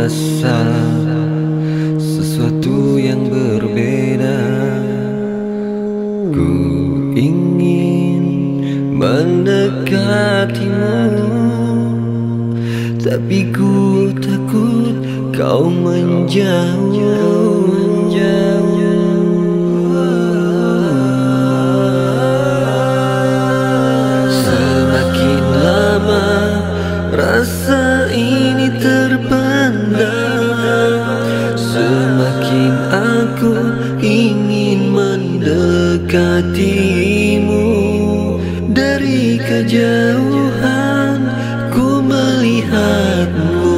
kuasa Sesuatu yang berbeda. Ku ingin mendekatimu Tapi ku takut kau menjauh. Aku ingin mendekatimu. Dari kejauhan ku melihatmu.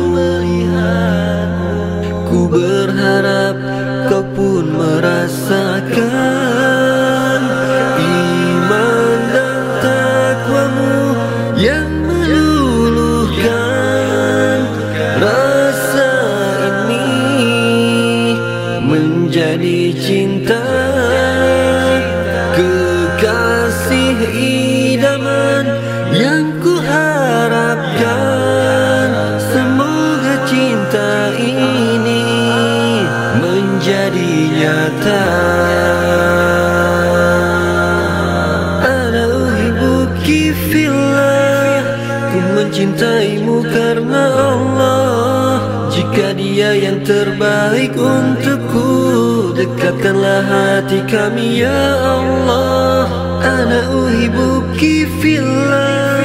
Ku berharap kau pun merasakan Iman dan takwamu yang menjadi cinta. Kekasih idaman yang ku harapkan Semoga cinta ini menjadi nyata. Fillah Ku mencintaimu karena Allah Jika dia yang terbaik untukku Dekatkanlah hati kami ya Allah. Ana uhibbuki fillah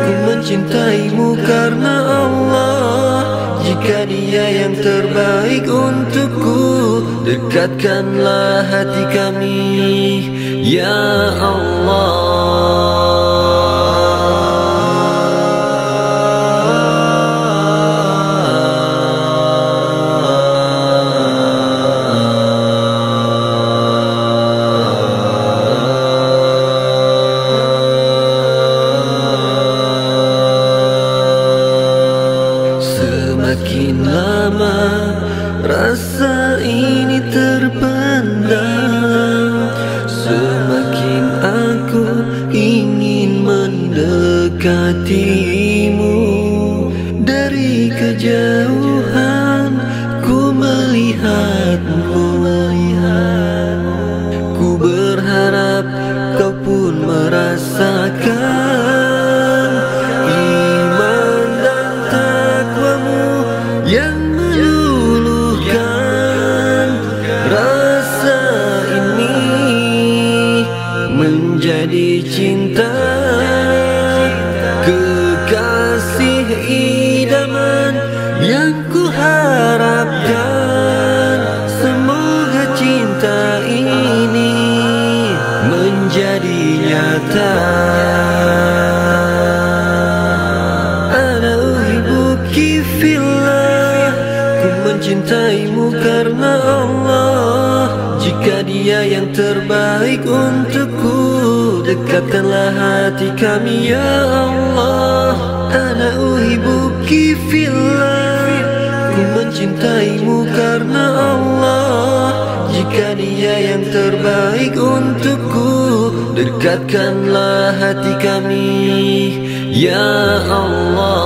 Ku mencintaimu karena Allah. Jika dia yang terbaik untukku Dekatkanlah hati kami Ya Allah Semakin lama rasa ini terpendam. Semakin aku ingin mendekatimu. Dari kejauhan ku melihatmu. Ku berharap kau pun merasakan cinta Kekasih idaman yang ku harapkan Semoga cinta ini menjadi nyata. Ana uhibbuki fillah Ku mencintaimu karena Allah. Jika dia yang terbaik untukku Dekatkanlah hati kami ya Allah. Ana uhibbuki fillah Ku mencintaimu karena Allah. Jika dia yang terbaik untukku Dekatkanlah hati kami Ya Allah